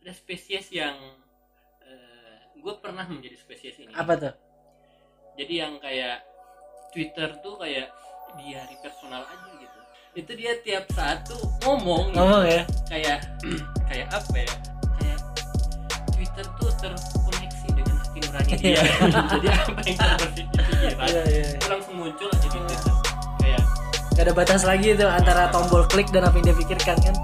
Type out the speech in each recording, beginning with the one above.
ada spesies yang gue pernah menjadi spesies ini. Apa tuh? Jadi yang kayak Twitter tuh kayak diary personal aja gitu. Itu dia tiap saat tuh ngomong gitu. ngomong ya? Kayak kayak apa ya? Kayak Twitter tuh terkoneksi dengan hati nurani dia. Jadi apa yang terbersih di pikiran Iya, iya. itu langsung muncul aja di Twitter. Kayak gak ada batas lagi tuh antara tombol klik dan apa yang dia pikirkan kan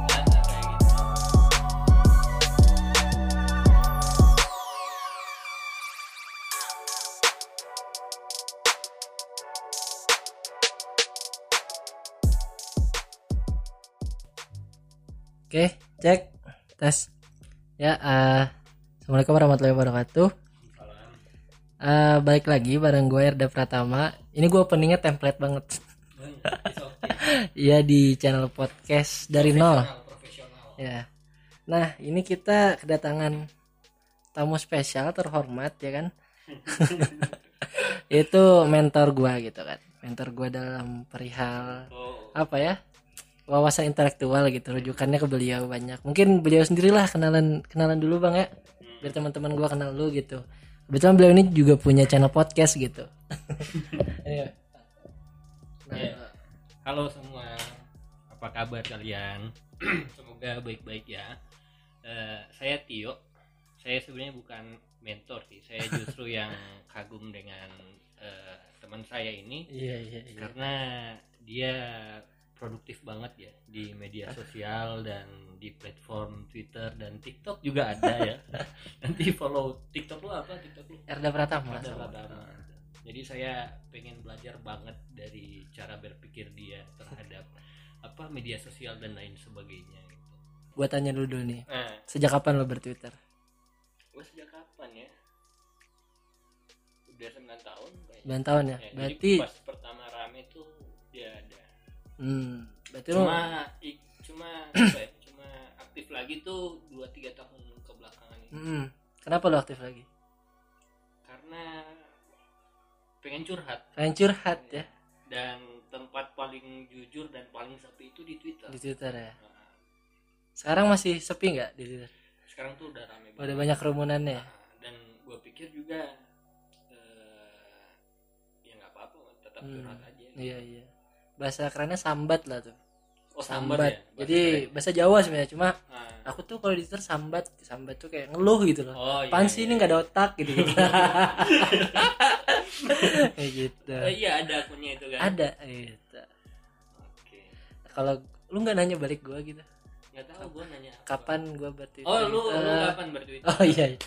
oke cek. Tes. Ya eh assalamualaikum warahmatullahi wabarakatuh. Eh, balik lagi bareng gue Erda Pratama. Ini gue openingnya template banget. It's okay. Iya di channel podcast dari nol. ya. Nah ini kita kedatangan tamu spesial terhormat ya kan? Itu mentor gua gitu kan. Mentor gua dalam perihal oh. apa ya wawasan intelektual gitu rujukannya ke beliau banyak mungkin beliau sendirilah kenalan kenalan dulu bang ya biar teman-teman gua kenal lu gitu kebetulan beliau ini juga punya channel podcast gitu. Nah. Halo semua, apa kabar kalian? Semoga baik-baik ya. Eh, saya Tio. Saya sebenarnya bukan mentor sih. Saya justru yang kagum dengan eh, teman saya ini iya iya iya karena dia produktif banget ya di media sosial dan di platform Twitter dan TikTok juga ada ya. Nanti follow TikTok lu apa? TikTok lu? Erda Pratama Ada Pratama. Jadi saya pengen belajar banget dari cara berpikir dia terhadap apa media sosial dan lain sebagainya gitu. gua tanya dulu dulu nih Nah, sejak kapan lo bertwitter gue sejak kapan ya? Udah 9 tahun kayaknya. 9 tahun ya Ya, berarti pas pertama hmm berarti lo Cuma i- cuma apa ya? Cuma aktif lagi tuh 2 3 tahun ke belakangan ini. hmm, kenapa lo aktif lagi? Karena pengen curhat. Pengen curhat ya. Dan tempat paling jujur dan paling sepi itu di Twitter. di twitter ya? Nah, sekarang masih sepi nggak di twitter? Sekarang tuh udah rame udah banyak kerumunannya ya? Nah, dan gue pikir juga eh, ya nggak apa-apa tetap Hmm, curhat aja. iya iya bahasa kerennya sambat lah tuh. Oh sambat, sambat, ya? Bahasa jadi keren. bahasa Jawa sebenarnya cuma Nah, aku tuh kalau di twitter sambat sambat tuh kayak ngeluh gitu loh. Oh iya, apaan sih iya, ini nggak ada otak gitu gitu. Kayak gitu. Eh, iya ada akunnya itu kan? Ada gitu. Oke. Kalau lu nggak nanya balik gua gitu? Nggak tahu gue nanya apa. kapan gua bertwitter? Oh lu lu Eh, kapan bertweet oh iya, iya.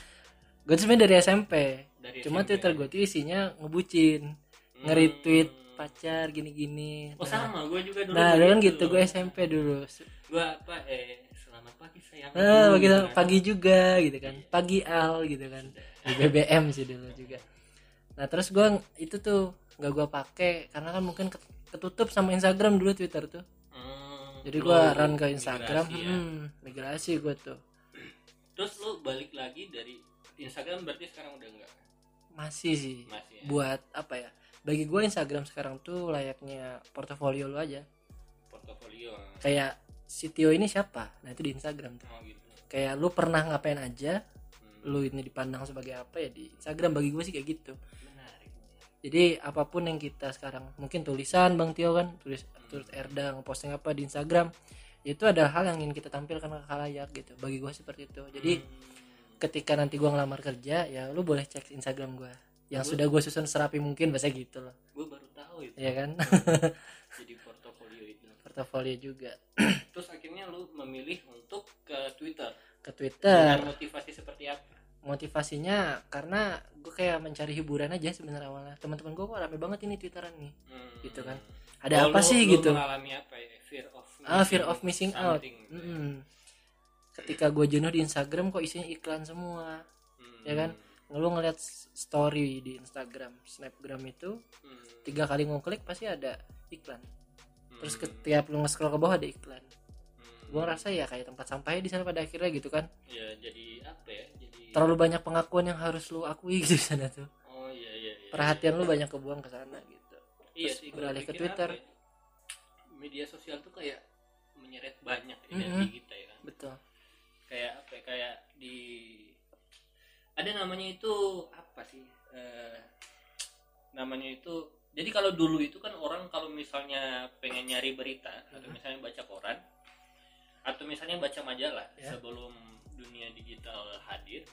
gue sebenarnya dari SMP dari cuma SMP? twitter gue tuh isinya ngebucin Hmm. nge-retweet pacar gini-gini. Oh sama gue juga dulu nah dulu kan gitu. gue SMP dulu. Gue apa eh selamat pagi sayang. Nah pagi, Gitu kan. pagi juga gitu kan. Pagi al gitu kan. Di BBM sih dulu juga. Nah terus gue itu tuh nggak gue pakai karena kan mungkin ket- ketutup sama Instagram dulu Twitter tuh. Hmm, jadi gue run ke Instagram migrasi ya. hmm, migrasi gue tuh. Terus lu balik lagi dari Instagram berarti sekarang udah enggak masih sih. Masih ya? buat apa ya bagi gue Instagram sekarang tuh layaknya portofolio lu aja. Portofolio. Kayak si Tio ini siapa? Nah itu di Instagram tuh. Oh gitu. Kayak lu pernah ngapain aja Hmm, lu ini dipandang sebagai apa ya di Instagram. Bagi gue sih kayak gitu. Menarik. Jadi apa pun yang kita sekarang mungkin tulisan Bang Tio kan tulis tulis Erda ngeposting apa di Instagram itu ada hal yang ingin kita tampilkan ke khalayak gitu. Bagi gue seperti itu. Jadi Hmm. ketika nanti gua ngelamar kerja ya lu boleh cek Instagram gua yang sudah gue susun serapi mungkin bahasa gitu loh gue baru tahu itu. Ya kan? Jadi portofolio itu. Portofolio juga. Terus akhirnya lu memilih untuk ke Twitter. Ke Twitter. Dengan motivasi seperti apa? Motivasinya karena gue kayak mencari hiburan aja sebenarnya awalnya. Teman-teman gue kok rame banget ini twitteran nih. Hmm. Gitu kan. ada Oh, apa lu- sih lu gitu? mengalami apa ya? Fear of ah fear of missing out. something. Mm-mm. ketika gue jenuh di Instagram kok isinya iklan semua. Hmm. ya kan? Lu ngeliat story di Instagram snapgram itu Hmm. tiga kali ngeklik pasti ada iklan. Terus Hmm. setiap lu nge-scroll ke bawah ada iklan. Hmm. gue ngerasa ya kayak tempat sampahnya di sana pada akhirnya gitu kan. Ya jadi apa ya jadi terlalu banyak pengakuan yang harus lu akui gitu di sana tuh. Oh iya iya, iya. Perhatian lu banyak kebuang ke sana gitu. Iya terus sih beralih ke Twitter. ya, media sosial tuh kayak menyeret banyak energi kita ya kan. Betul. Kayak apa ya, kayak di ada namanya itu apa sih Eh, namanya itu jadi kalau dulu itu kan orang kalau misalnya pengen nyari berita atau misalnya baca koran atau misalnya baca majalah Ya. sebelum dunia digital hadir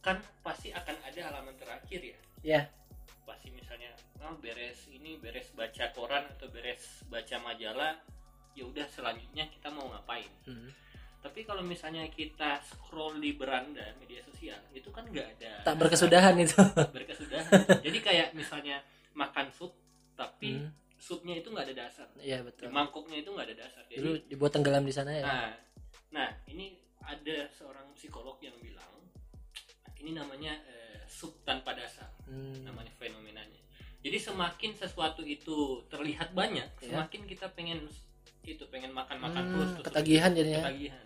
kan pasti akan ada halaman terakhir ya ya pasti misalnya oh, beres ini beres baca koran atau beres baca majalah ya udah selanjutnya kita mau ngapain Hmm. Tapi kalau misalnya kita scroll di beranda media sosial itu kan nggak ada tak berkesudahan itu berkesudahan jadi kayak misalnya makan sup tapi Hmm. supnya itu nggak ada dasar iya di betul mangkoknya itu nggak ada dasar jadi dulu dibuat tenggelam di sana ya nah nah ini ada seorang psikolog yang bilang ini namanya eh, sup tanpa dasar Hmm. namanya fenomenanya. Jadi semakin sesuatu itu terlihat banyak, Ya. semakin kita pengen itu pengen makan-makan Hmm, terus, terus ketagihan jadinya ketagihan.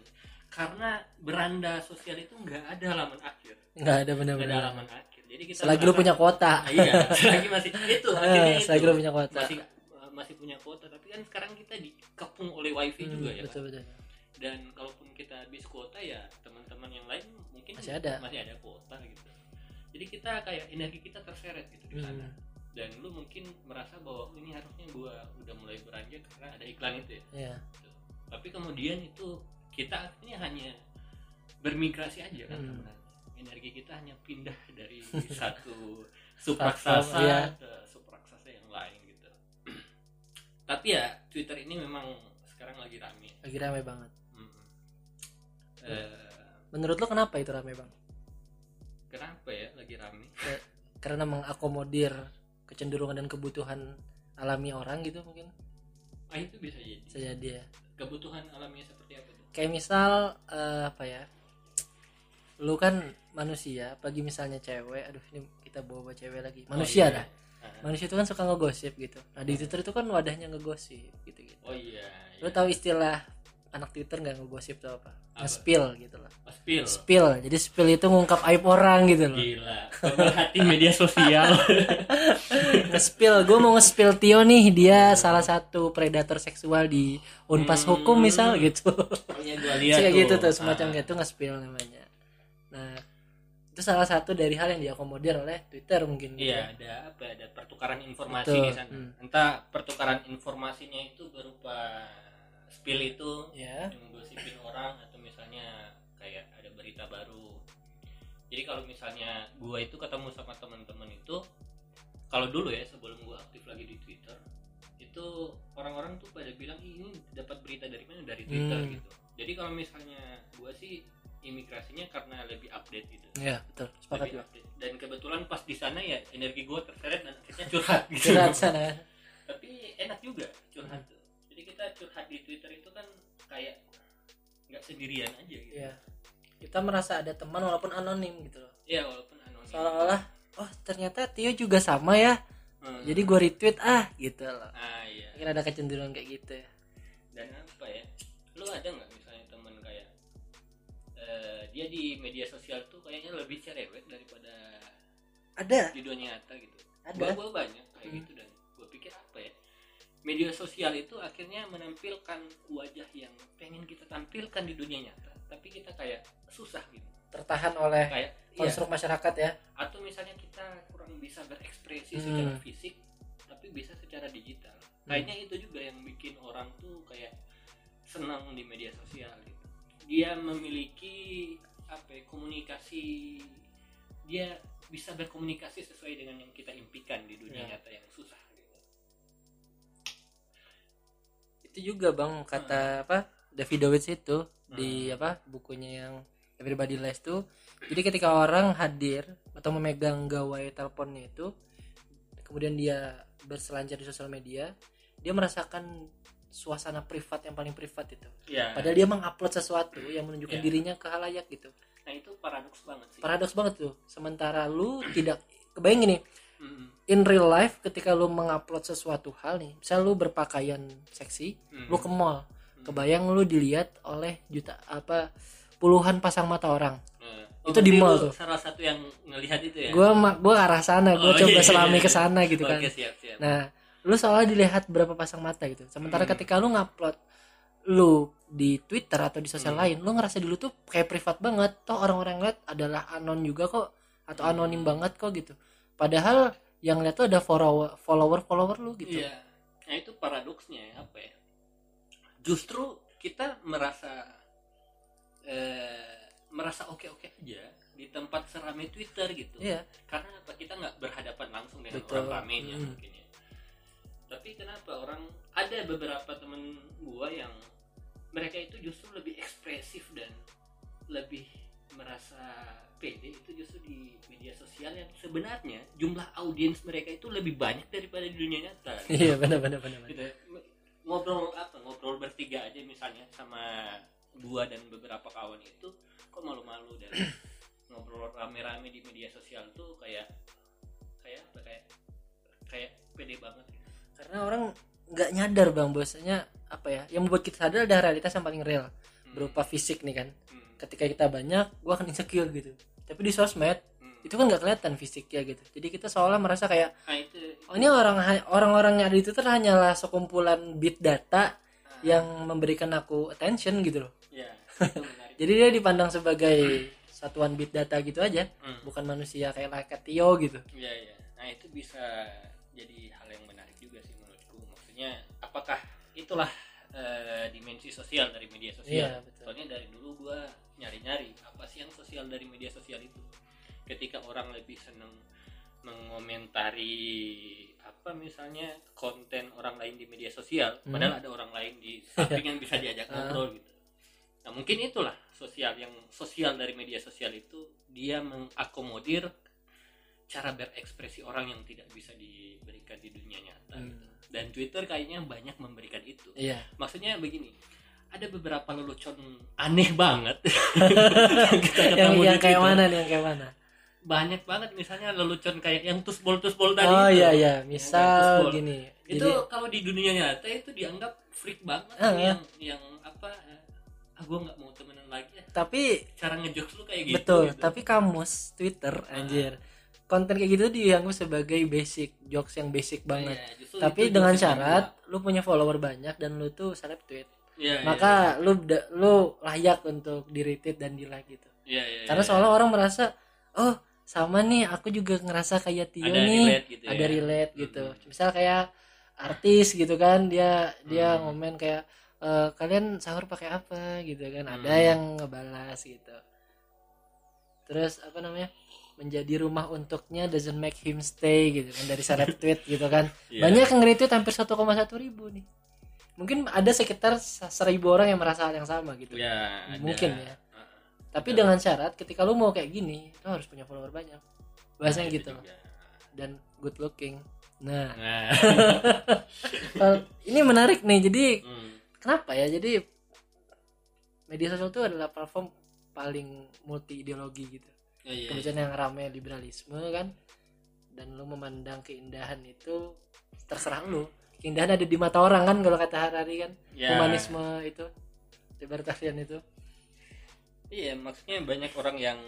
Karena beranda sosial itu nggak ada halaman akhir, nggak ada benar-benar halaman akhir. Jadi kita selagi lu merasa- punya kuota Ah, iya, selagi masih itu akhirnya Eh, itu selagi lu punya kuota masih masih punya kuota, tapi kan sekarang kita dikepung oleh wifi Hmm, juga ya. Betul betul Dan kalaupun kita habis kuota ya teman-teman yang lain mungkin Masih ada. masih ada kuota gitu. Jadi kita kayak energi kita terseret gitu di sana Hmm. dan lu mungkin merasa bahwa ini harusnya gua udah mulai beranjak karena ada iklan itu ya ya tapi kemudian itu kita akhirnya hanya bermigrasi aja kan Hmm. sebenarnya. Energi kita hanya pindah dari satu supraksasa iya. ke supraksasa yang lain gitu. Tapi ya Twitter ini memang sekarang lagi rame. Lagi rame banget. Mm. Eh, menurut lu kenapa itu rame bang? Kenapa ya lagi rame? Karena mengakomodir kecenderungan dan kebutuhan alami orang gitu mungkin? Ah itu bisa jadi. Bisa jadi ya. Kebutuhan alaminya seperti apa kayak misal eh, apa ya lu kan manusia apalagi misalnya cewek aduh ini kita bawa bawa cewek lagi manusia Oh, iya. dah Ah. manusia itu kan suka ngegosip gitu nah di twitter itu kan wadahnya ngegosip gitu gitu oh iya, lu iya. tahu istilah anak twitter nggak ngegosip tuh apa Apa? nge-spill gitu loh Oh, spill spill jadi spill itu ngungkap aib orang gitu loh Gila, pemerhati media sosial. nge-spill gue mau nge-spill Tio nih dia salah satu predator seksual di unpas Hmm. hukum misal gitu Oh iya, gua lihat kayak gitu tuh Ah. semacam gitu nge-spill namanya nah itu salah satu dari hal yang diakomodir oleh Twitter mungkin gitu. Iya, ada apa? Ada pertukaran informasi Betul, di sana. hmm. Entah pertukaran informasinya itu berupa spill itu ya yang menggosipin orang atau misalnya kayak ada berita baru. Jadi kalau misalnya gua itu ketemu sama teman-teman itu kalau dulu ya sebelum gua aktif lagi di Twitter itu orang-orang tuh pada bilang "Ih, ini dapat berita dari mana dari Twitter Hmm. gitu. Jadi kalau misalnya gua sih imigrasinya karena lebih update gitu. ya betul sepakat Lebih update. Dan kebetulan pas di sana ya energi gue terseret dan akhirnya curhat gitu. curhat sana Tapi enak juga curhat di Twitter itu kan kayak nggak sendirian aja gitu. ya kita merasa ada teman walaupun anonim gitu loh Ya walaupun anonim. seolah-olah oh ternyata Tio juga sama ya Hmm. jadi gue retweet ah gitu loh ah iya. mungkin ada kecenderungan kayak gitu ya Dan apa ya? Lu ada nggak misalnya temen kayak eh, dia di media sosial tuh kayaknya lebih cerewet daripada ada di dunia nyata gitu. ada Gua, gua banyak kayak Hmm. gitu dan media sosial itu akhirnya menampilkan wajah yang pengen kita tampilkan di dunia nyata. Tapi kita kayak susah gitu. Tertahan oleh kayak iya. konstruk masyarakat ya. Atau misalnya kita kurang bisa berekspresi Hmm. secara fisik tapi bisa secara digital. Hmm. kayaknya itu juga yang bikin orang tuh kayak senang di media sosial gitu. Dia memiliki apa ya, komunikasi dia bisa berkomunikasi sesuai dengan yang kita impikan di dunia Ya. nyata yang susah itu juga bang kata apa Davidowitz itu di Hmm. apa bukunya yang Everybody Lies tuh jadi ketika orang hadir atau memegang gawai teleponnya itu kemudian dia berselancar di sosial media dia merasakan suasana privat yang paling privat itu. Ya padahal dia mengupload sesuatu yang menunjukkan Ya. dirinya ke halayak gitu. Nah itu paradoks banget sih. Paradoks banget tuh. Sementara lu tidak kebayang gini Mm-mm. in real life ketika lu mengupload sesuatu hal nih misal lu berpakaian seksi Mm. lu ke mall Mm. kebayang lu dilihat oleh juta apa puluhan pasang mata orang Nah, itu di mall tuh. salah satu yang ngelihat itu ya gua ma- gua arah sana gua Oh, coba iya, selami iya, ke sana gitu kan siap siap nah lu soalnya dilihat berapa pasang mata gitu sementara Hmm. ketika lu ngupload lu di Twitter atau di sosial Hmm. lain lu ngerasa dulu tuh kayak privat banget toh orang-orang lihat adalah anon juga kok atau Hmm. anonim banget kok gitu padahal yang lihat tuh ada follower follower follower lu gitu Iya. Nah itu paradoksnya ya, apa ya? Justru kita merasa eh, merasa oke-oke aja di tempat seramai Twitter gitu. Iya. Karena apa? Kita nggak berhadapan langsung dengan Betul. orang ramenya Hmm. mungkin ya. Tapi kenapa orang ada beberapa temen gua yang mereka itu justru lebih ekspresif dan lebih merasa pede itu justru di media sosial yang sebenarnya jumlah audiens mereka itu lebih banyak daripada di dunia nyata. iya benar benar benar gitu ya. ngobrol apa ngobrol bertiga aja misalnya sama gua dan beberapa kawan itu kok malu-malu dan ngobrol rame-rame di media sosial tuh kayak kayak apa kayak kayak pede banget gitu. karena orang nggak nyadar bang bahwasanya apa ya yang membuat kita sadar adalah realitas yang paling real Hmm, berupa fisik nih kan hmm, ketika kita banyak gua akan insecure gitu. Tapi di sosmed hmm. itu kan nggak kelihatan fisiknya gitu. Jadi kita seolah merasa kayak nah itu, oh ini orang orang-orang yang ada di Twitter hanyalah sekumpulan bit data ah, yang memberikan aku attention gitu loh. Ya itu jadi dia dipandang sebagai satuan bit data gitu aja Hmm, bukan manusia kayak Laka Tio gitu. Iya iya. Nah itu bisa jadi hal yang menarik juga sih menurutku. Maksudnya apakah itulah eh, dimensi sosial dari media Iya, sosial betul. soalnya dari dulu gua nyari-nyari apa sih yang sosial dari media sosial itu ketika orang lebih seneng mengomentari apa misalnya konten orang lain di media sosial Hmm. padahal ada orang lain di samping yang bisa diajak Ah. ngobrol gitu nah mungkin itulah sosial yang sosial dari media sosial itu dia mengakomodir cara berekspresi orang yang tidak bisa diberikan di dunia nyata Hmm. gitu. dan Twitter kayaknya banyak memberikan itu iya maksudnya begini ada beberapa lelucon aneh banget. Kita yang ketemu yang kayak mana nih yang kayak mana? Banyak banget misalnya lelucon kayak yang tusbol tusbol tadi oh itu. iya iya. Misal gini. Itu jadi kalau di dunia nyata itu dianggap freak banget. Ah, yang yang apa ah gue nggak mau temenan lagi ya. Tapi cara ngejokes lu kayak gitu betul gitu. tapi kamus Twitter anjir. Konten kayak gitu dianggap sebagai basic jokes yang basic banget. Justru tapi dengan syarat lu punya follower banyak dan lu tuh seleb tweet gua. Iya, maka lu da- lu layak untuk di retweet dan di like gitu iya, iya, karena iya. seolah orang merasa oh sama nih aku juga ngerasa kayak Tio Ada nih relate gitu ada ya. relate gitu Mm-mm. misal kayak artis gitu kan dia dia Hmm. ngomen kayak "Eh, kalian sahur pakai apa gitu kan ada Hmm. yang ngebalas gitu terus apa namanya menjadi rumah untuknya doesn't make him stay gitu kan dari seleb tweet gitu kan Iya. banyak yang retweet hampir 1,1 ribu nih mungkin ada sekitar seribu orang yang merasa hal yang sama gitu. Ya ada. mungkin ya. Ah, tapi Betul. dengan syarat ketika lu mau kayak gini lu harus punya follower banyak. Bahasanya nah, itu gitu. juga. dan good looking. Nah. Nah. Ini menarik nih jadi hmm. kenapa ya? Jadi media sosial itu adalah platform paling multi ideologi gitu. Oh, iya, iya. kebetulan yang ramai liberalisme kan dan lu memandang keindahan itu terserah lu keindahan ada di mata orang kan kalau kata Harari kan Ya. humanisme itu libertarian itu Iya, maksudnya banyak orang yang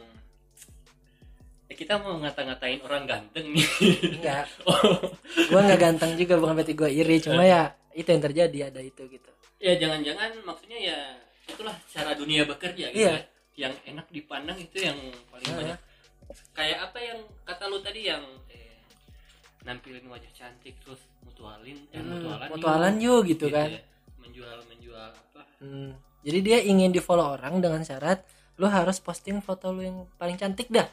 ya kita mau ngata-ngatain orang ganteng nih. enggak oh, gua nggak ganteng juga bukan berarti gua iri cuma ya itu yang terjadi ada itu gitu ya jangan-jangan maksudnya ya itulah cara dunia bekerja gitu Iya. ya. Yang enak dipandang itu yang paling Heeh. banyak. Kayak apa yang kata lu tadi yang eh, nampilin wajah cantik terus mutualin eh, Hmm, mutualan mutualan yuk gitu, kan ya. Menjual menjual apa? Hmm, jadi dia ingin di follow orang dengan syarat lu harus posting foto lu yang paling cantik dah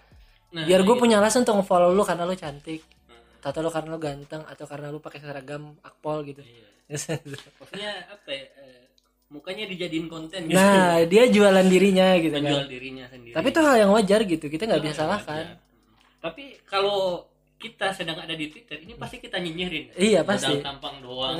Nah, biar gue gitu. punya alasan untuk follow lu karena lu cantik Hmm, atau lu karena lu ganteng atau karena lu pakai seragam akpol gitu iya. Maksudnya apa ya? eh, mukanya dijadiin konten gitu. nah dia jualan dirinya gitu menjual kan dirinya sendiri. tapi itu hal yang wajar gitu kita nggak bisa salahkan wajar. Tapi kalau kita sedang ada di Twitter, ini pasti kita nyinyirin. Iya, Modal pasti. tampang doang.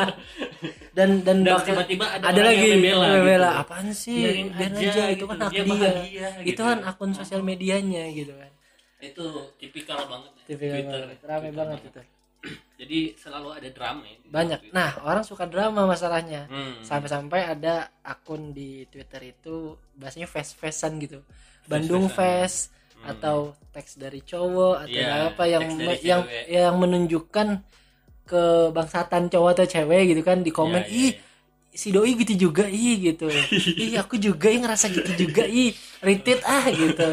dan dan tiba-tiba ada, ada lagi yang membela, membela gitu. apaan sih Biarin biar aja, aja, itu gitu. kan hak Dia bahagia, itu gitu kan ya. akun sosial medianya gitu kan Itu tipikal banget. ya, Tipikal Twitter. banget. rame Twitter banget itu Jadi selalu ada drama ya. banyak Twitter. nah orang suka drama masalahnya Hmm. sampai-sampai ada akun di Twitter itu bahasanya face-facean gitu Bandung. Face Hmm. atau teks dari cowok atau Iya, apa yang dari yang cewek. yang menunjukkan kebangsatan cowok atau cewek gitu kan di komen Iya, iya, ih si doi gitu juga ih gitu. Ih aku juga ih ngerasa gitu juga ih retweet ah gitu.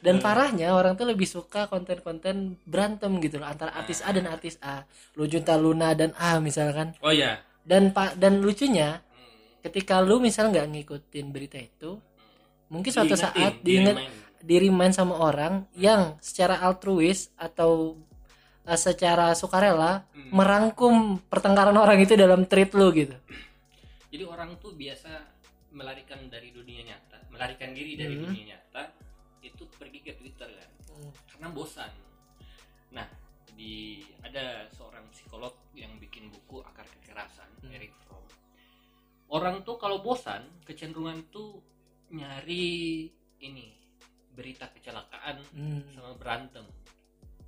Dan parahnya orang tuh lebih suka konten-konten berantem gitu loh antara artis A dan artis A. Lu Junta Luna dan A misalkan. Oh ya dan pak dan lucunya ketika lu misalnya nggak ngikutin berita itu mungkin suatu saat diingat di remind sama orang yang secara altruis atau uh, secara sukarela Hmm. merangkum pertengkaran orang itu dalam tweet lu gitu jadi orang tuh biasa melarikan dari dunia nyata melarikan diri dari Hmm. dunia nyata itu pergi ke Twitter kan karena bosan nah di ada seorang psikolog yang bikin buku akar kekerasan Hmm. Eric Fromm orang tuh kalau bosan kecenderungan tuh nyari ini berita kecelakaan Hmm. sama berantem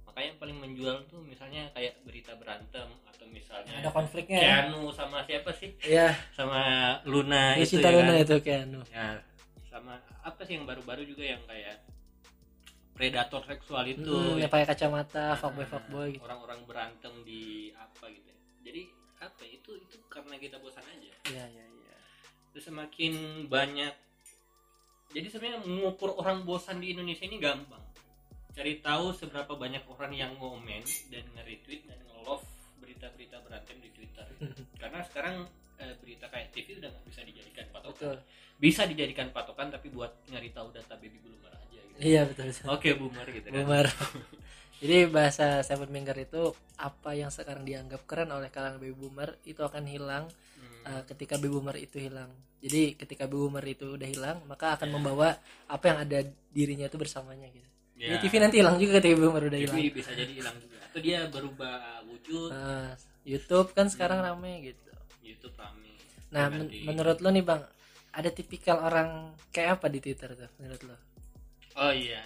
makanya yang paling menjual tuh misalnya kayak berita berantem atau misalnya ada konfliknya ya Keanu sama siapa sih ya sama Luna lu itu cinta ya Luna kan? itu kayak anu ya sama apa sih yang baru-baru juga yang kayak predator seksual itu Hmm, ya. pakai kacamata Nah, fuckboy fuckboy gitu orang-orang berantem di apa gitu ya. jadi apa ya, itu itu karena kita bosan aja iya iya iya terus semakin banyak jadi sebenarnya mengukur orang bosan di Indonesia ini gampang. Cari tahu seberapa banyak orang yang ngomen dan nge-retweet dan nge-love berita-berita berantem di Twitter. Karena sekarang eh, berita kayak TV udah nggak bisa dijadikan patokan. Betul. Bisa dijadikan patokan tapi buat nyari tahu data baby boomer aja gitu. Iya betul betul. Oke boomer gitu kan. Boomer. Jadi bahasa Seven Finger itu apa yang sekarang dianggap keren oleh kalangan baby boomer itu akan hilang. Uh, ketika baby boomer itu hilang. Jadi ketika baby boomer itu udah hilang, maka akan membawa apa yang ada dirinya itu bersamanya gitu. Ya, Jadi TV nanti hilang juga ketika baby boomer udah TV hilang. bisa jadi hilang juga atau dia berubah wujud Nah, YouTube kan sekarang rame gitu. YouTube rame Nah, men- menurut lo nih Bang, ada tipikal orang kayak apa di Twitter tuh menurut lo? Oh iya,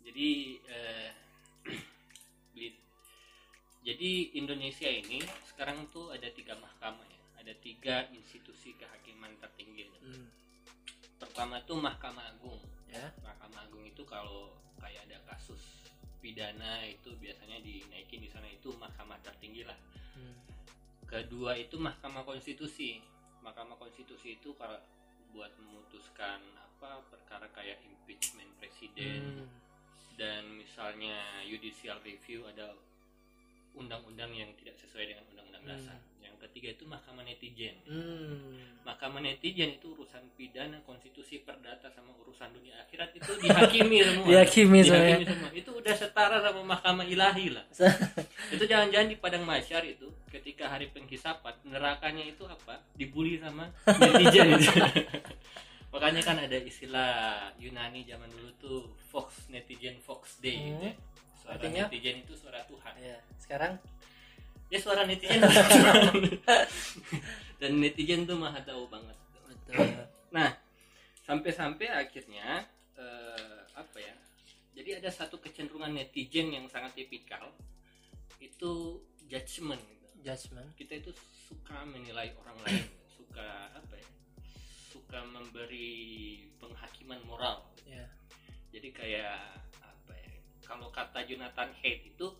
jadi eh, beli- jadi Indonesia ini sekarang tuh ada tiga mahkamah ya, ada tiga institusi kehakiman tertinggi. Hmm, Pertama tuh Mahkamah Agung. ya. Mahkamah Agung itu kalau kayak ada kasus pidana itu biasanya dinaikin di sana itu mahkamah tertinggi lah. Hmm, Kedua itu Mahkamah Konstitusi. Mahkamah Konstitusi itu kalau buat memutuskan apa perkara kayak impeachment presiden hmm, dan misalnya judicial review ada undang-undang yang tidak sesuai dengan undang-undang Hmm. dasar. Yang ketiga itu mahkamah netizen. hmm. Mahkamah netizen itu urusan pidana, konstitusi, perdata sama urusan dunia akhirat itu dihakimi semua. Dihakimi semua, Dihakimi ya. semua. Itu udah setara sama mahkamah ilahi lah. itu jangan-jangan di padang masyar itu ketika hari penghisapan nerakanya itu apa? Dibully sama netizen. Makanya kan ada istilah Yunani zaman dulu tuh Fox netizen Fox Day gitu ya. Suara Artinya? netizen itu suara Tuhan. Ya, sekarang Ya suara netizen. Dan netizen tuh maha tahu banget. betul. Nah, sampai-sampai akhirnya eh, apa ya? Jadi ada satu kecenderungan netizen yang sangat tipikal itu judgement. gitu. Judgment. Kita itu suka menilai orang lain, suka apa ya? Suka memberi penghakiman moral. Ya. Jadi kayak ya? Kalau kata Jonathan Haidt itu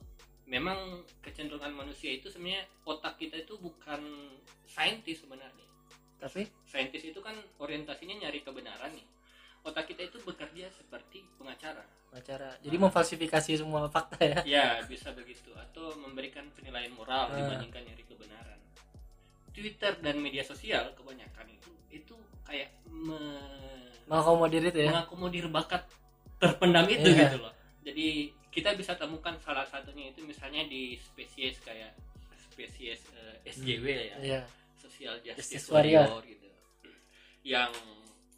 memang kecenderungan manusia itu sebenarnya otak kita itu bukan saintis sebenarnya Tapi saintis itu kan orientasinya nyari kebenaran nih otak kita itu bekerja seperti pengacara acara. Jadi memfalsifikasi semua fakta ya. ya bisa begitu atau memberikan penilaian moral Ah. dibandingkan nyari kebenaran Twitter dan media sosial kebanyakan itu itu kayak me- Mengakomodir itu ya. mengakomodir bakat terpendam itu Iya. gitu loh jadi kita bisa temukan salah satunya itu misalnya di spesies kayak spesies eh, SJW ya Iya. social justice, Justice warrior. warrior. gitu yang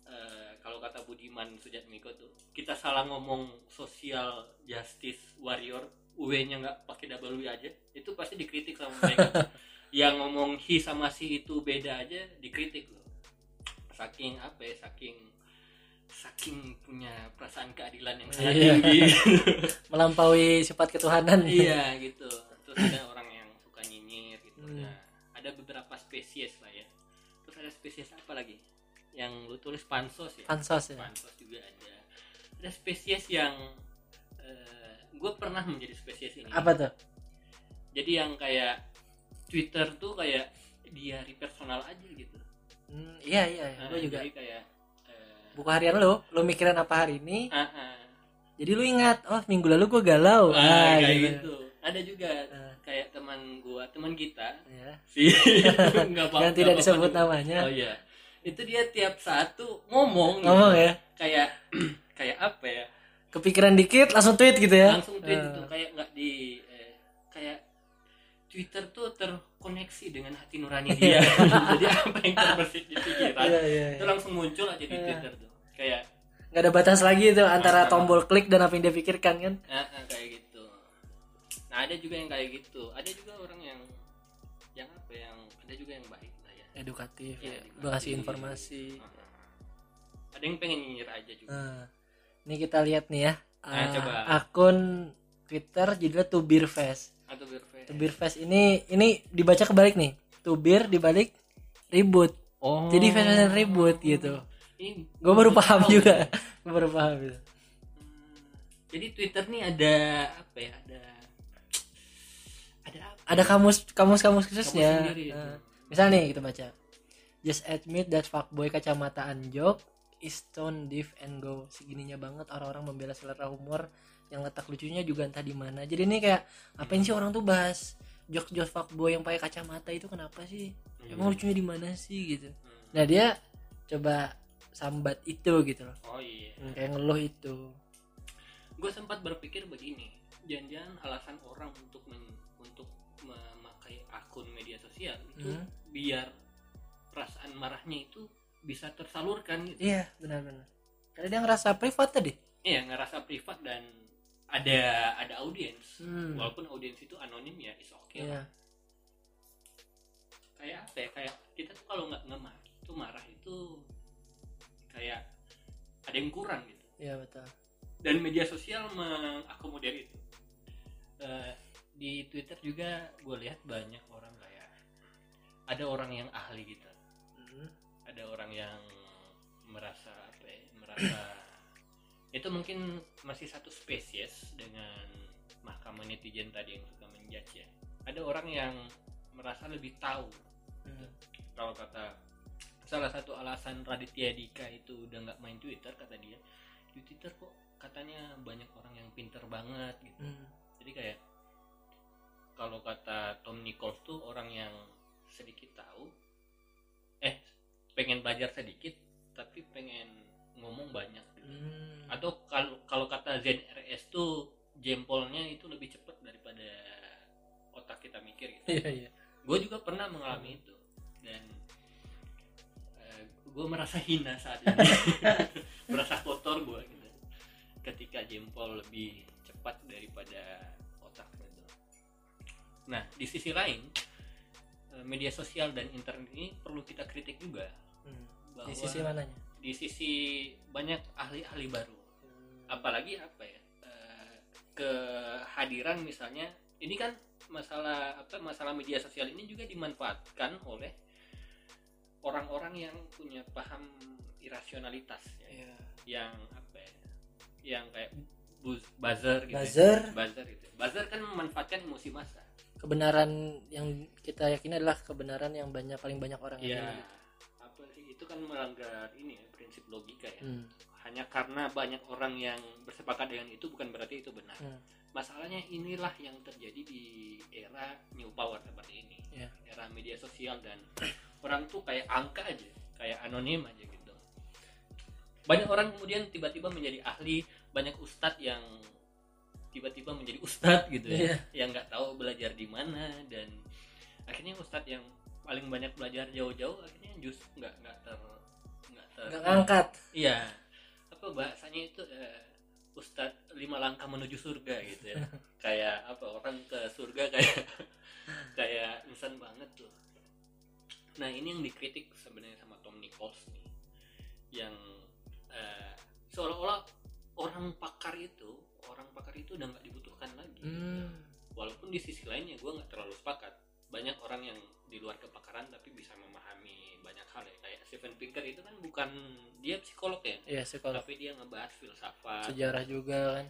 eh, kalau kata Budiman Sujatmiko tuh kita salah ngomong social justice warrior W-nya nggak pakai double W aja itu pasti dikritik sama mereka yang ngomong he sama si itu beda aja dikritik loh saking apa ya saking saking punya perasaan keadilan yang sangat Iya. tinggi Melampaui sifat ketuhanan. iya gitu terus ada orang yang suka nyinyir gitu Hmm. Nah, ada beberapa spesies lah ya terus ada spesies apa lagi yang lu tulis pansos ya Pansos ya. pansos juga ada ada spesies yang gue pernah menjadi spesies ini Apa tuh? jadi yang kayak Twitter tuh kayak diary personal aja gitu Hmm, iya iya, Nah, gue juga. jadi kayak eh, Buku harian lo, lo mikirin apa hari ini, ah, ah. jadi lu ingat, oh minggu lalu gue galau. Ah, ah, kayak gitu. gitu. Ada juga Ah. kayak teman gua, teman kita nggak apa Yang tidak disebut namanya. Oh iya. Itu dia tiap satu ngomong gitu. Ngomong ya, Kayak kayak apa ya? kepikiran dikit langsung tweet gitu ya. Langsung tweet Ah. itu kayak nggak di eh, kayak Twitter tuh terkoneksi dengan hati nurani dia. Jadi apa yang terbesit di pikiran Iya iya. itu langsung muncul aja di Iya. Twitter tuh. Kayak Gak ada batas lagi itu antara tombol klik dan apa yang dia pikirkan kan. ah, ah, kayak gitu. Nah, ada juga yang kayak gitu. Ada juga orang yang yang apa yang ada juga yang baik lah ya. Edukatif Iya, ya. edukatif. Kasih informasi. Ah. Ada yang pengen nyinyir aja juga. Nah, ini kita lihat nih ya. Nah, Ah, coba. Akun Twitter judulnya Tubirfest. Atau berfair. Tubirfest ini ini dibaca kebalik nih. Tubir dibalik ribut. Oh. Jadi fans ribut gitu. Ini Gue baru paham tahu. juga. Gue baru paham gitu. Hmm, Jadi Twitter nih ada apa ya? Ada ada apa? Ada kamus kamus kamus khususnya. Kamus itu. Nah, misal nih kita baca. Just admit that fuckboy kacamata anjok is tone deaf and go. Segininya banget orang-orang membela selera humor yang letak lucunya juga entah di mana. Jadi ini kayak apain sih orang tuh bahas jokes-jokes fuckboy yang pakai kacamata itu kenapa sih? Emang lucunya di mana sih gitu. Hmm. Nah, dia coba sambat itu gitu loh. Oh iya. Hmm, Kayak ngeluh itu. Gue sempat berpikir begini. Jangan-jangan alasan orang untuk men- untuk memakai akun media sosial itu Hmm. biar perasaan marahnya itu bisa tersalurkan gitu. Iya, benar-benar. Karena dia ngerasa privat tadi. Iya, ngerasa privat dan ada ada audiens. Hmm. Walaupun audiens itu anonim ya, is oke Iya. lah. Kayak apa ya? Kayak kita tuh kalau nggak ngemar itu marah itu kayak ada yang kurang gitu. Iya, betul. Dan media sosial mengakomodir itu. Eh, di Twitter juga gue lihat banyak orang kayak ada orang yang ahli gitu. Hmm. ada orang yang merasa apa ya, merasa itu mungkin masih satu spesies dengan mahkamah netizen tadi yang suka menjudge ya ada orang yang merasa lebih tahu Hmm. kalau kata salah satu alasan Raditya Dika itu udah nggak main Twitter kata dia di Twitter kok katanya banyak orang yang pinter banget gitu Hmm. jadi kayak kalau kata Tom Nichols tuh orang yang sedikit tahu eh pengen belajar sedikit tapi pengen ngomong banyak gitu. Hmm. atau kalau kalau kata ZRS tuh jempolnya itu lebih cepat daripada otak kita mikir gitu Iya, iya. gue juga pernah mengalami itu dan gue merasa hina saat ini merasa kotor gue gitu ketika jempol lebih cepat daripada otak gitu nah di sisi lain eh, media sosial dan internet ini perlu kita kritik juga Hmm. bahwa Di sisi mananya? Di sisi banyak ahli-ahli baru apalagi apa ya eh, kehadiran misalnya ini kan masalah apa masalah media sosial ini juga dimanfaatkan oleh orang-orang yang punya paham irasionalitas ya Iya. yang apa ya yang kayak buzz, buzzer gitu Buzzer. ya. buzzer gitu buzzer kan memanfaatkan emosi massa Kebenaran yang kita yakini adalah kebenaran yang banyak paling banyak orang Iya. yakini. apa sih itu kan melanggar ini ya prinsip logika ya Hmm. hanya karena banyak orang yang bersepakat dengan itu bukan berarti itu benar Hmm. masalahnya inilah yang terjadi di era new power seperti ini Iya. era media sosial dan orang tuh kayak angka aja kayak anonim aja gitu banyak orang kemudian tiba-tiba menjadi ahli banyak ustadz yang tiba-tiba menjadi ustadz gitu ya Iya. yang nggak tahu belajar di mana dan akhirnya ustadz yang paling banyak belajar jauh-jauh akhirnya justru nggak nggak ter nggak ter Nggak ngangkat. Iya. Apa bahasanya itu eh, Ustadz lima langkah menuju surga gitu ya. kayak apa orang ke surga kayak kayak insan banget tuh. Nah, ini yang dikritik sebenarnya sama Tom Nichols nih. Yang eh, seolah-olah orang pakar itu, orang pakar itu udah nggak dibutuhkan lagi. Hmm. Walaupun di sisi lainnya gue nggak terlalu sepakat. Banyak orang yang di luar kepakaran tapi bisa memahami banyak hal ya. Kayak Steven Pinker itu kan bukan dia psikolog ya, Iya, sekolah tapi dia ngebahas filsafat. sejarah juga kan.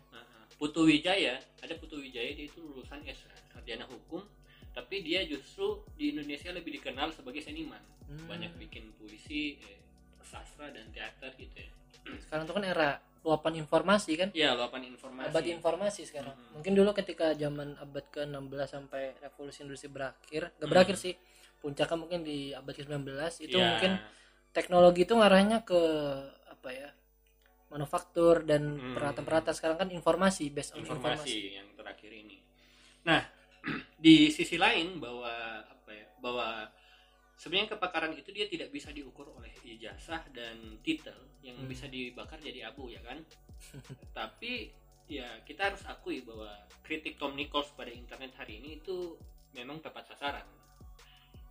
Putu Wijaya, ada Putu Wijaya dia itu lulusan S sarjana hukum, tapi dia justru di Indonesia lebih dikenal sebagai seniman Hmm. banyak bikin puisi eh, sastra dan teater gitu ya sekarang tuh kan era luapan informasi kan ya luapan informasi abad informasi sekarang Mhm. mungkin dulu ketika zaman abad ke-16 sampai revolusi industri berakhir gak Hmm. berakhir sih puncaknya mungkin di abad ke-19 itu Ya, mungkin teknologi itu ngarahnya ke apa ya manufaktur dan Hmm. peralatan-peralatan sekarang kan informasi based on informasi informasi, yang terakhir ini. Nah, di sisi lain bahwa apa ya? Bahwa sebenarnya kepakaran itu dia tidak bisa diukur oleh ijazah dan titel yang Hmm. bisa dibakar jadi abu ya kan. Tapi ya kita harus akui bahwa kritik Tom Nichols pada internet hari ini itu memang tepat sasaran.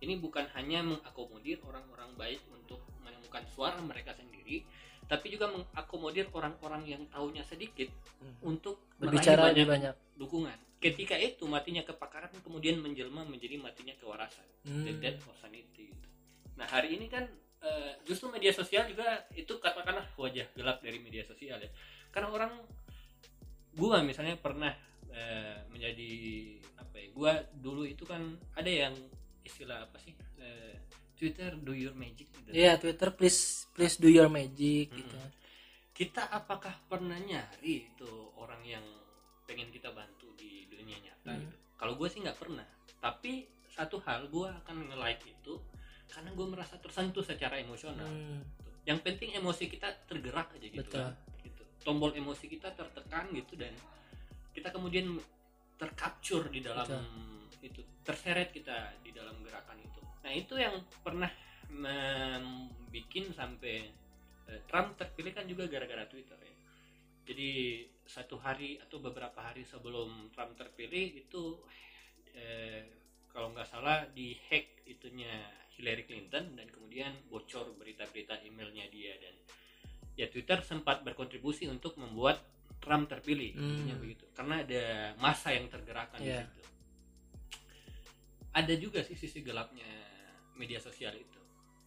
Ini bukan hanya mengakomodir orang-orang baik untuk menemukan suara mereka sendiri, tapi juga mengakomodir orang-orang yang tahunya sedikit Hmm. untuk berbicara lebih banyak dukungan. Ketika itu matinya kepakaran kemudian menjelma menjadi matinya kewarasan, the Hmm. death of sanity. gitu. Nah hari ini kan eh, justru media sosial juga itu katakanlah wajah gelap dari media sosial ya. Karena orang gua misalnya pernah eh, menjadi apa ya? Gua dulu itu kan ada yang istilah apa sih? Eh, Twitter do your magic gitu. Iya Twitter please please do your magic Hmm. gitu kita apakah pernah nyari itu orang yang pengen kita bantu nyata Hmm. gitu? Kalau gue sih nggak pernah. Tapi satu hal gue akan nge-like itu karena gue merasa tersentuh secara emosional. Hmm. Yang penting emosi kita tergerak aja gitu Betul. kan. Gitu. Tombol emosi kita tertekan gitu dan kita kemudian tercapture di dalam Betul. itu, terseret kita di dalam gerakan itu. Nah itu yang pernah membuat sampai eh, Trump terpilih kan juga gara-gara Twitter ya. Jadi satu hari atau beberapa hari sebelum Trump terpilih itu eh, kalau nggak salah di hack itunya Hillary Clinton dan kemudian bocor berita-berita emailnya dia dan ya Twitter sempat berkontribusi untuk membuat Trump terpilih Hmm. begitu karena ada masa yang tergerakkan Iya. di situ. Ada juga sih sisi gelapnya media sosial itu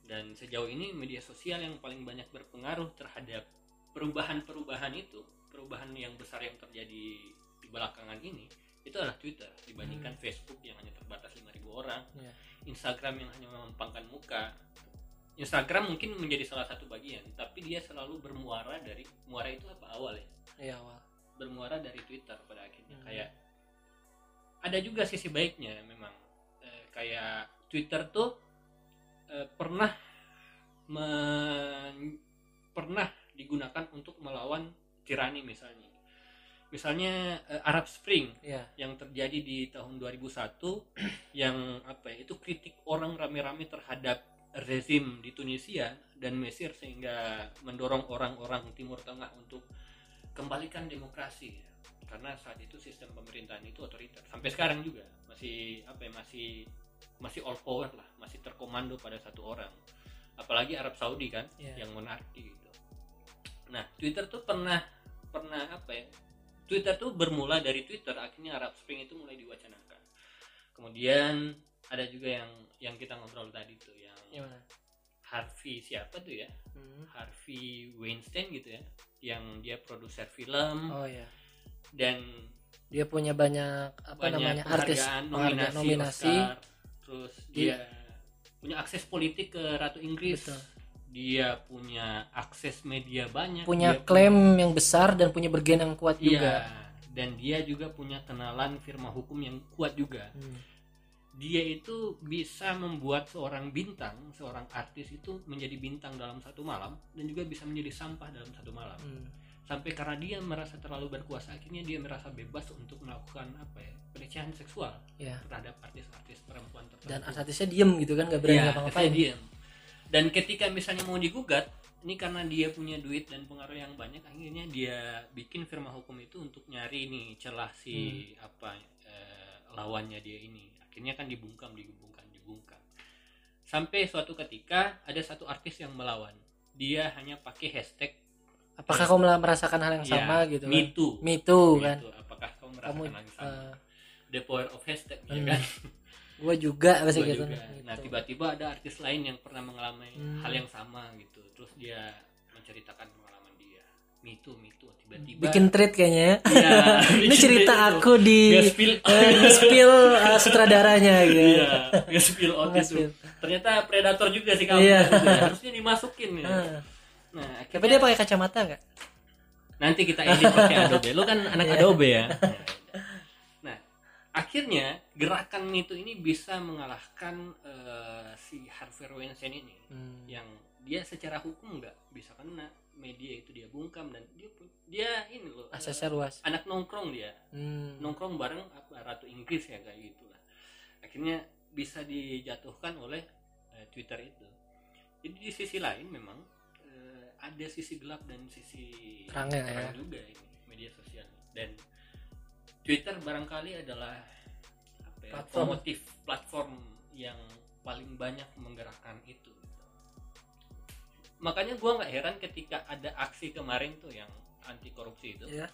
dan sejauh ini media sosial yang paling banyak berpengaruh terhadap perubahan-perubahan itu perubahan yang besar yang terjadi di belakangan ini itu adalah Twitter. Dibandingkan Facebook yang hanya terbatas 5.000 orang Iya. Instagram yang hanya memampangkan muka. Instagram mungkin menjadi salah satu bagian tapi dia selalu bermuara dari muara itu apa? Awal ya? Iya awal. Bermuara dari Twitter pada akhirnya. Hmm. kayak ada juga sisi baiknya memang. Eh, kayak Twitter tuh eh, pernah men- pernah digunakan untuk melawan tirani misalnya. Misalnya eh, Arab Spring Iya. yang terjadi di tahun 2001 yang apa ya itu kritik orang rame-rame terhadap rezim di Tunisia dan Mesir sehingga mendorong orang-orang Timur Tengah untuk kembalikan demokrasi. Ya. karena saat itu sistem pemerintahan itu otoriter. Sampai sekarang juga masih apa ya masih masih all power lah masih terkomando pada satu orang. Apalagi Arab Saudi kan Iya. yang monarki gitu nah Twitter tuh pernah pernah apa ya? Twitter tuh bermula dari Twitter akhirnya Arab Spring itu mulai diwacanakan. Kemudian ada juga yang yang kita ngobrol tadi tuh yang gimana Harvey siapa tuh ya? Hmm. Harvey Weinstein gitu ya yang dia produser film. Oh ya dan dia punya banyak apa banyak namanya artis nominasi, nominasi. Oscar. terus dia punya akses politik ke Ratu Inggris. Betul. Dia punya akses media banyak punya klaim yang besar dan punya bergen yang kuat Iya, juga dan dia juga punya kenalan firma hukum yang kuat juga. Hmm. Dia itu bisa membuat seorang bintang, seorang artis itu menjadi bintang dalam satu malam dan juga bisa menjadi sampah dalam satu malam. Hmm. Sampai karena dia merasa terlalu berkuasa, akhirnya dia merasa bebas untuk melakukan apa ya, pelecehan seksual ya terhadap artis-artis perempuan tertentu. dan artisnya diem gitu kan gak berani ngapa-ngapain akhirnya diam. Dan ketika misalnya mau digugat, ini karena dia punya duit dan pengaruh yang banyak, akhirnya dia bikin firma hukum itu untuk nyari nih celah si Hmm. apa eh, lawannya dia ini. Akhirnya kan dibungkam, dibungkam, dibungkam. Sampai suatu ketika ada satu artis yang melawan. Dia hanya pakai hashtag apakah kau merasakan hal yang ya, sama gitu Me kan Too. me too Me kan Too. Apakah kau kamu merasakan hal yang sama? eh, The power of hashtag, ya hmm. kan? Gue juga Gua gitu juga. Nah Gitu. tiba-tiba ada artis lain yang pernah mengalami Hmm. hal yang sama gitu. Terus dia menceritakan pengalaman dia. mitu mitu tiba-tiba bikin treat kayaknya ya. Iya, ini cerita itu. aku di Nge-spill. eh, nge-spill uh, sutradaranya gitu iya nge-spill out itu ternyata predator juga sih kamu Iya. harusnya dimasukin ya Ah. nah tapi akhirnya dia pakai kacamata nggak nanti kita edit pakai Adobe lu kan anak Adobe ya nah akhirnya gerakan itu ini bisa mengalahkan eh, si Harvey Weinstein ini. Hmm. yang dia secara hukum nggak bisa kena. Media itu dia bungkam dan dia dia ini loh eh, aksesnya luas anak nongkrong dia. Hmm. nongkrong bareng apa ratu Inggris ya kayak gitulah. Akhirnya bisa dijatuhkan oleh eh, Twitter itu. Jadi di sisi lain memang eh, ada sisi gelap dan sisi ya. terang juga ini media sosial. Dan Twitter barangkali adalah apa ya, Platform. motif platform yang paling banyak menggerakkan itu makanya gua nggak heran ketika ada aksi kemarin tuh yang anti korupsi itu Iya.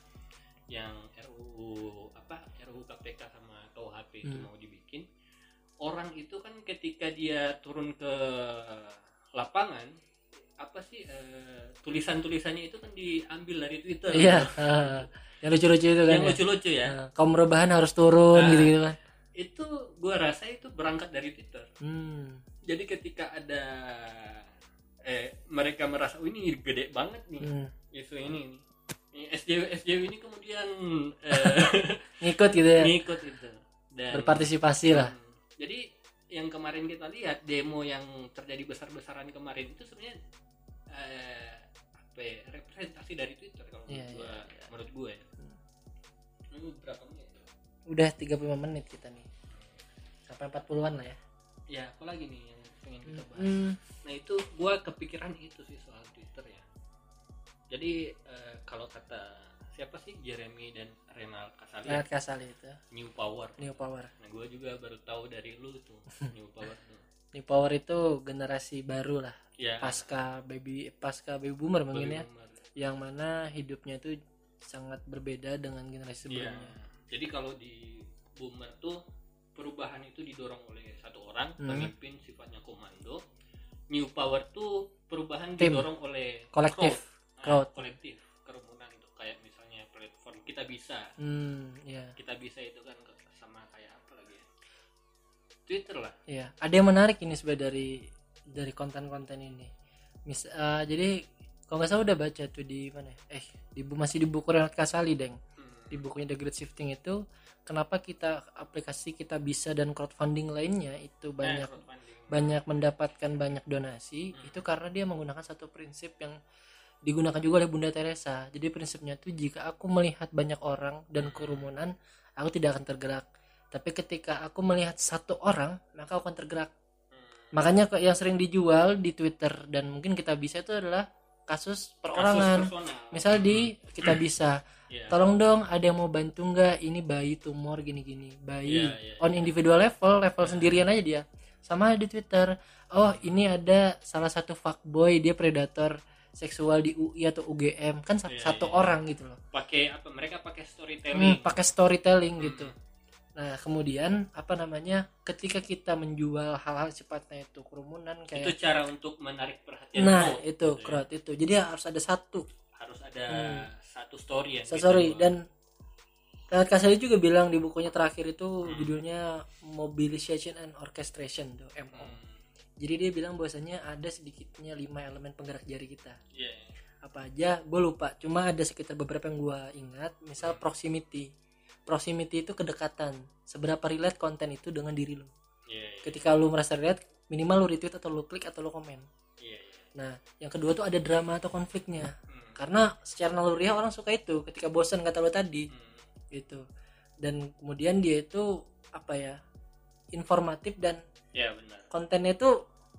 yang RUU apa RUU KPK sama KUHP itu Hmm. mau dibikin orang itu kan ketika dia turun ke lapangan apa sih eh, tulisan-tulisannya itu kan diambil dari Twitter iya ah. Yang lucu-lucu itu kan yang ya. lucu-lucu ya Ah, kaum rebahan harus turun Ah. gitu gitu kan itu gua rasa itu berangkat dari Twitter hmm. jadi ketika ada eh mereka merasa oh ini gede banget nih Hmm. isu ini nih. SJW SJW ini kemudian eh, ngikut gitu ya ngikut itu dan berpartisipasi lah Hmm. Jadi yang kemarin kita lihat demo yang terjadi besar-besaran kemarin itu sebenarnya eh, apa ya, representasi dari Twitter kalau Iya, menurut gua, iya, iya. menurut gue. Ini berapa menit? udah 35 menit kita nih sampai 40-an lah ya Ya, apalagi nih yang pengen kita bahas. hmm. Nah, itu gua kepikiran itu sih soal Twitter ya. Jadi eh, kalau kata siapa sih Jeremy dan Renal Kasali Lihat Kasali itu New Power. New Power Nah, gue juga baru tahu dari lu tuh New Power tuh. New Power itu generasi baru lah Ya. pasca baby pasca baby boomer mungkin ya yang mana hidupnya itu sangat berbeda dengan generasi Iya. sebelumnya Jadi kalau di boomer tuh perubahan itu didorong oleh satu orang Hmm. pemimpin sifatnya komando. New power tuh perubahan Tim. didorong oleh Kolektif. crowd. Crowd. Ah, kolektif kerumunan itu kayak misalnya platform kita bisa hmm ya kita bisa itu kan sama kayak apa lagi ya Twitter lah ya ada yang menarik ini sebenarnya dari dari konten-konten ini Mis eh, jadi kalau nggak salah udah baca tuh di mana ya? eh di bu- masih di buku Renat Kasali deng Hmm. di bukunya The Great Shifting itu kenapa kita aplikasi kita bisa dan crowdfunding lainnya itu Eh, banyak crowdfunding. banyak mendapatkan banyak donasi Hmm. itu karena dia menggunakan satu prinsip yang digunakan juga oleh Bunda Teresa. Jadi prinsipnya tuh jika aku melihat banyak orang dan kerumunan, aku tidak akan tergerak. Tapi ketika aku melihat satu orang, maka aku akan tergerak. Hmm. Makanya kok yang sering dijual di Twitter dan mungkin kita bisa itu adalah kasus perorangan. Kasus personal. Misal di kita bisa, Iya. tolong dong ada yang mau bantu nggak? Ini bayi tumor gini-gini, bayi Iya, iya, on individual level, level sendirian aja dia. Sama di Twitter, oh ini ada salah satu fuckboy dia predator seksual di UI atau UGM kan Iya, satu iya. orang gitu loh. pakai apa mereka pakai Hmm, storytelling pakai storytelling Hmm. gitu. Nah kemudian apa namanya? Ketika kita menjual hal-hal sifatnya itu kerumunan itu kayak, cara untuk menarik perhatian nah crowd, itu gitu ya. crowd itu. Jadi harus ada satu harus ada Hmm. satu story kita sorry bawa. dan Kasali juga bilang di bukunya terakhir itu Hmm. judulnya Mobilization and Orchestration tuh MO. Hmm, Jadi dia bilang bahwasanya ada sedikitnya lima elemen penggerak jari kita. iya. Apa aja? Gue lupa. Cuma ada sekitar beberapa yang gue ingat. Misal proximity. Proximity itu kedekatan. Seberapa relate konten itu dengan diri lo. Iya, iya, Ketika lu merasa relate, minimal lu retweet atau lu klik atau lu komen. iya, iya. Nah, yang kedua tuh ada drama atau konfliknya. Hmm, Karena secara naluriah orang suka itu. Ketika bosan kata lo tadi, hmm. gitu dan kemudian dia itu apa ya informatif dan Iya, benar kontennya itu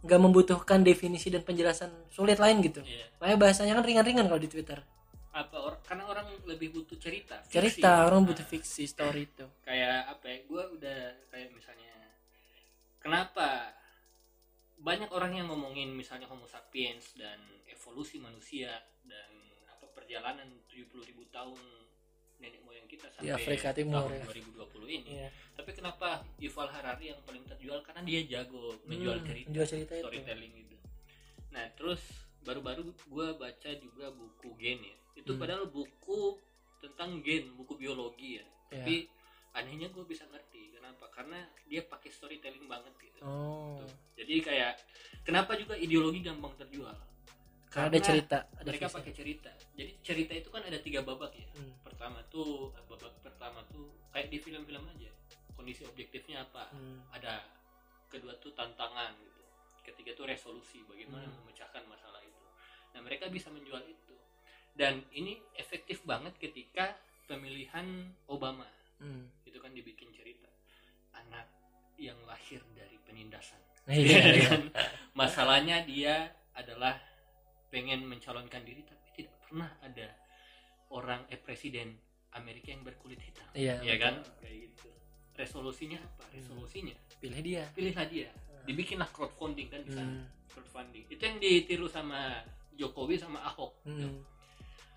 nggak membutuhkan definisi dan penjelasan sulit lain gitu Iya. makanya bahasanya kan ringan-ringan kalau di twitter apa or- karena orang lebih butuh cerita fiksi. cerita orang Nah, butuh fiksi story itu kayak apa ya gue udah kayak misalnya kenapa banyak orang yang ngomongin misalnya homo sapiens dan evolusi manusia dan apa perjalanan 70.000 ribu tahun nenek moyang kita Di sampai Afrika Timur, tahun ya. 2020 ini Iya. tapi kenapa Yuval Harari yang paling terjual karena dia jago menjual Hmm, cerita menjual cerita storytelling itu nah terus baru-baru gue baca juga buku Gen ya itu Hmm. padahal buku tentang gen buku biologi ya Ya. tapi anehnya gue bisa ngerti kenapa karena dia pakai storytelling banget gitu oh Tuh. jadi kayak kenapa juga ideologi gampang terjual karena ada cerita ada mereka visi. pakai cerita jadi cerita itu kan ada tiga babak ya Hmm. pertama tuh babak pertama tuh kayak di film-film aja kondisi objektifnya apa Hmm. ada kedua tuh tantangan gitu ketiga tuh resolusi bagaimana Hmm. memecahkan masalah itu nah mereka bisa menjual itu dan ini efektif banget ketika pemilihan Obama. Hmm. itu kan dibikin cerita. Anak yang lahir dari penindasan. Iya, Ya iya. kan? masalahnya dia adalah pengen mencalonkan diri tapi tidak pernah ada orang eh presiden Amerika yang berkulit hitam. Iya, ya kan? Kayak gitu. Resolusinya apa? Resolusinya? Pilih dia. Pilihlah dia. Dibikinlah crowdfunding kan di sana. Hmm. crowdfunding. Itu yang ditiru sama Jokowi sama Ahok. Hmm.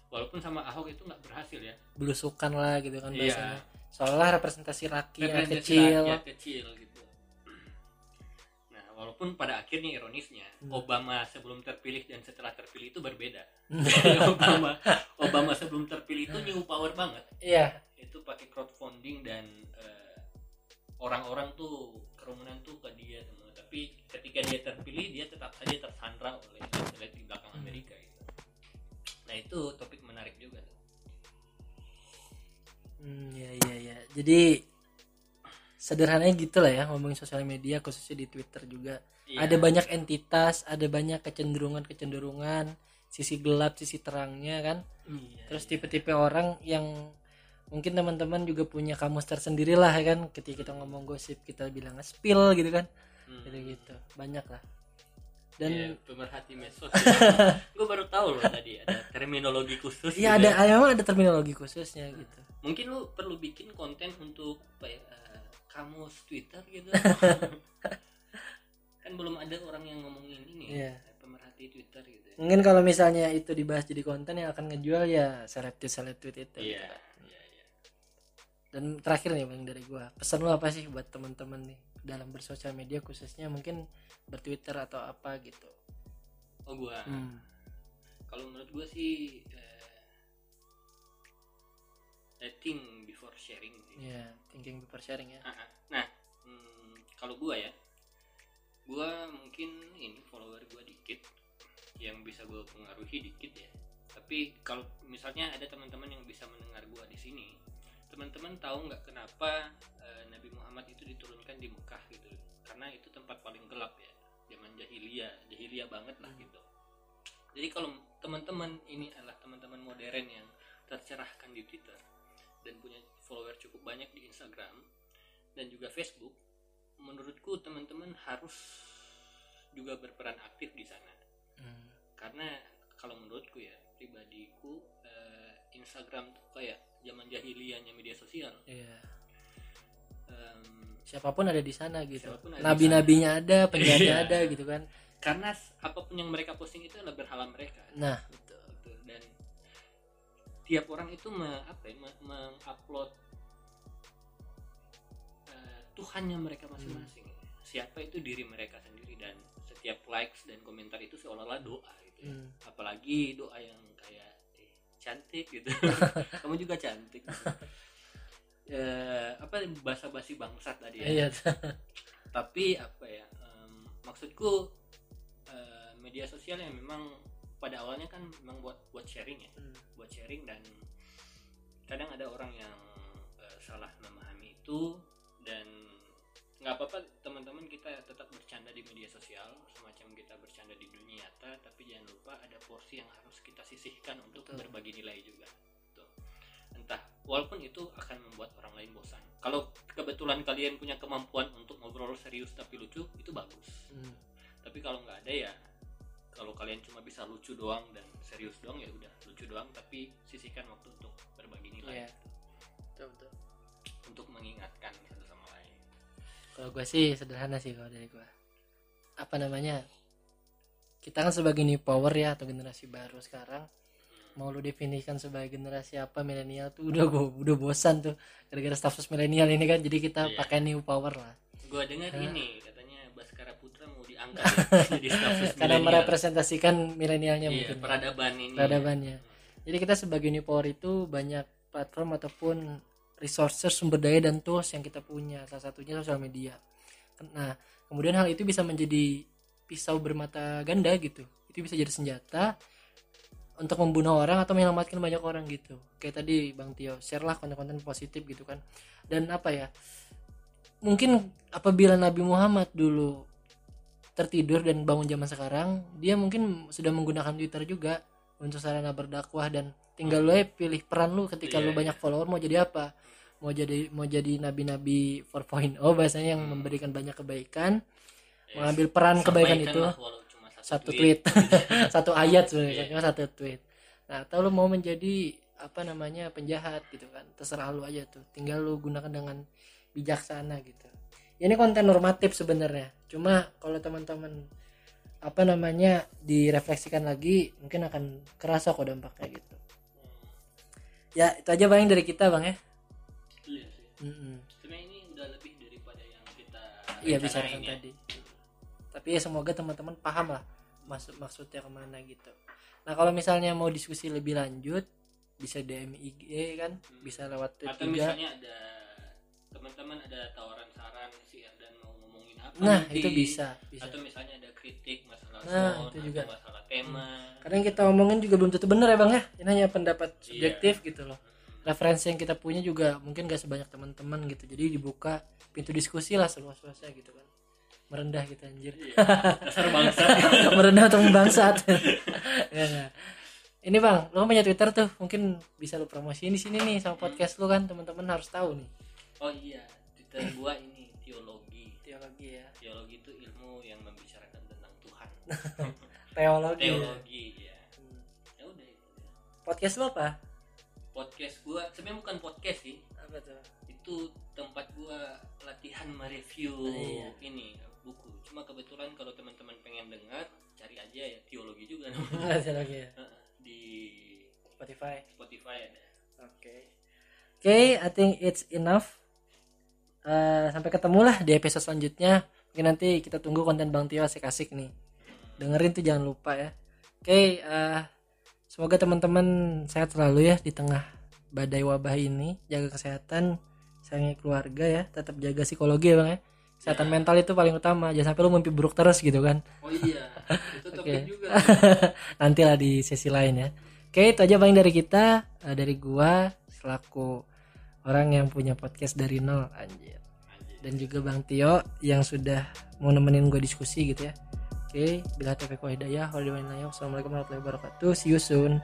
Walaupun sama Ahok itu nggak berhasil ya belusukan lah gitu kan Iya. bahasanya soalnya representasi rakyat Representasi kecil rakyat kecil gitu nah walaupun pada akhirnya ironisnya Hmm. Obama sebelum terpilih dan setelah terpilih itu berbeda. Obama Obama sebelum terpilih itu new power banget iya itu pakai crowdfunding dan eh, orang-orang tuh kerumunan tuh ke dia semua tapi ketika dia terpilih dia tetap saja tersandra oleh elit di belakang Hmm. Amerika gitu. nah itu Hmm, iya iya iya. Jadi sederhananya gitu lah ya ngomongin sosial media khususnya di Twitter juga. Iya. Ada banyak entitas, ada banyak kecenderungan-kecenderungan, sisi gelap, sisi terangnya kan. Iya, Terus iya. tipe-tipe orang yang mungkin teman-teman juga punya kamus tersendiri lah ya kan. Ketika kita ngomong gosip kita bilang spill gitu kan. Hmm. Gitu gitu. Banyak lah. Dan Dan pemerhati medsos. gue baru tahu loh tadi ada terminologi khusus. iya gitu ada ya. memang ada terminologi khususnya gitu. Mungkin lu perlu bikin konten untuk apa ya, eh, kamus Twitter gitu. kan belum ada orang yang ngomongin ini. Iya. Pemerhati Twitter gitu. ya. Mungkin kalau misalnya itu dibahas jadi konten yang akan ngejual ya seleb-tweet seleb-tweet itu. Iya, gitu. iya, iya. Dan terakhir nih bang dari gua, pesan lu apa sih buat teman-teman nih dalam bersosial media khususnya mungkin bertwitter atau apa gitu. Oh gua. Hmm. Kalau menurut gua sih eh, I think before sharing sih. Ya, thinking before sharing ya. Ah, ah. Nah, hmm, kalau gua ya, gua mungkin ini follower gua dikit, yang bisa gua pengaruhi dikit ya. Tapi kalau misalnya ada teman-teman yang bisa mendengar gua di sini, teman-teman tahu nggak kenapa eh, Nabi Muhammad itu diturunkan di Mekah gitu? Karena itu tempat paling gelap ya, zaman jahiliyah, jahiliyah banget lah gitu. Jadi kalau teman-teman ini adalah teman-teman modern yang tercerahkan di Twitter dan punya follower cukup banyak di Instagram dan juga Facebook, menurutku teman-teman harus juga berperan aktif di sana. Hmm. Karena kalau menurutku ya pribadiku eh, Instagram tuh kayak zaman jahiliyahnya media sosial. Iya. Em, Siapa pun ada di sana gitu. Nabi-nabinya ada, penjaga Iya. ada gitu kan. karena apa pun yang mereka posting itu adalah berhala mereka. Nah, betul. Gitu. Dan tiap orang itu me, apa ya, me- mengupload eh, Tuhannya mereka masing-masing. Siapa itu diri mereka sendiri dan setiap likes dan komentar itu seolah-olah doa gitu. ya. Hmm. Apalagi doa yang kayak eh, cantik gitu. Kamu juga cantik. gitu. Eh, apa bahasa basi bangsat tadi ya. Iya. Tapi apa ya? em, maksudku eh, media sosial yang memang pada awalnya kan memang buat buat sharing ya Hmm. buat sharing dan kadang ada orang yang eh, salah memahami itu dan nggak apa-apa teman-teman kita tetap bercanda di media sosial semacam kita bercanda di dunia nyata tapi jangan lupa ada porsi yang harus kita sisihkan untuk Betul. berbagi nilai juga walaupun itu akan membuat orang lain bosan kalau kebetulan kalian punya kemampuan untuk ngobrol serius tapi lucu itu bagus Hmm. tapi kalau nggak ada ya kalau kalian cuma bisa lucu doang dan serius doang ya udah lucu doang tapi sisihkan waktu untuk berbagi nilai Iya. Betul, betul. untuk mengingatkan satu sama lain Kalau gue sih sederhana sih kalau dari gue. Apa namanya? Kita kan sebagai new power ya atau generasi baru sekarang. Mau lu definisikan sebagai generasi apa milenial tuh udah gue udah bosan tuh. Gara-gara status milenial ini kan jadi kita Iya. pakai new power lah. Gue dengar Hah? ini katanya Baskara Putra mau diangkat ya, jadi status karena merepresentasikan milenialnya iya, mungkin ya. peradaban ini. Peradabannya. Jadi kita sebagai Unipor itu banyak platform ataupun resources sumber daya dan tools yang kita punya salah satunya sosial media. Nah kemudian hal itu bisa menjadi pisau bermata ganda gitu. Itu bisa jadi senjata untuk membunuh orang atau menyelamatkan banyak orang gitu. Kayak tadi bang Tio share lah konten-konten positif gitu kan. Dan apa ya mungkin apabila Nabi Muhammad dulu tertidur dan bangun zaman sekarang dia mungkin sudah menggunakan Twitter juga untuk sarana berdakwah dan tinggal lo pilih peran lu ketika Iya, lu banyak follower mau jadi apa. Mau jadi mau jadi nabi-nabi 4.0 bahasanya yang memberikan banyak kebaikan Ya, mengambil peran kebaikan itu. lah satu tweet. satu ayat sebenarnya cuma satu tweet. Nah atau lu mau menjadi apa namanya penjahat gitu kan. Terserah lu aja tuh. Tinggal lu gunakan dengan bijaksana gitu. Ya, ini konten normatif sebenarnya. Cuma kalau teman-teman apa namanya direfleksikan lagi mungkin akan kerasa kok dampaknya gitu. Ya itu aja bang dari kita bang ya? Iya sih. Mm-mm. Sebenarnya ini udah lebih daripada yang kita iya bicarakan ya. tadi. Tapi ya semoga teman-teman paham lah maksud maksudnya ke mana gitu. Nah kalau misalnya mau diskusi lebih lanjut bisa DM IG kan? Bisa lewat tweet Atau juga. misalnya ada teman-teman ada tawaran saran si Erdan mau ngomongin apa nah nanti. itu bisa bisa. Atau misalnya ada kritik masalah Nah, sound itu atau juga. masalah tema. kadang kita omongin juga belum tentu benar ya bang ya? Ini hanya pendapat Iya. subjektif gitu loh. Referensi yang kita punya juga mungkin gak sebanyak teman-teman gitu. Jadi dibuka pintu diskusi lah seluas-luasnya gitu kan merendah gitu anjir Iya, dasar bangsa. merendah atau membangsat ya, nggak. ini bang lo punya twitter tuh mungkin bisa lo promosiin di sini nih sama podcast lo kan teman-teman harus tahu nih oh iya, Twitter gua ini teologi. teologi ya Teologi itu ilmu yang membicarakan tentang Tuhan. teologi ya. Teologi ya. Hmm. Ya udah itu. aja. podcast lo apa Podcast gua sebenarnya bukan podcast sih. apa tuh Itu tempat gua latihan mereview Iya. ini buku. Cuma kebetulan kalau teman-teman pengen dengar, cari aja ya teologi juga teologi ya? Di Spotify. Spotify ada. oke. Oke I think it's enough. Eh, sampai ketemu lah di episode selanjutnya. Mungkin nanti kita tunggu konten bang Tio asik-asik nih. Dengerin tuh jangan lupa ya. Oke eh, semoga teman-teman sehat selalu ya di tengah badai wabah ini. Jaga kesehatan sayangi keluarga ya. Tetap jaga psikologi ya bang ya kesehatan mental itu paling utama. Jangan sampai lu mimpi buruk terus gitu kan. Oh iya, itu topik juga. nanti lah di sesi lain ya. Oke itu aja bang dari kita. Eh, dari gua selaku orang yang punya podcast dari nol anjir. Anjir. dan juga bang Tio yang sudah mau nemenin gue diskusi gitu ya. Oke bila taufiq wa hidayah wassalamualaikum warahmatullahi wabarakatuh. See you soon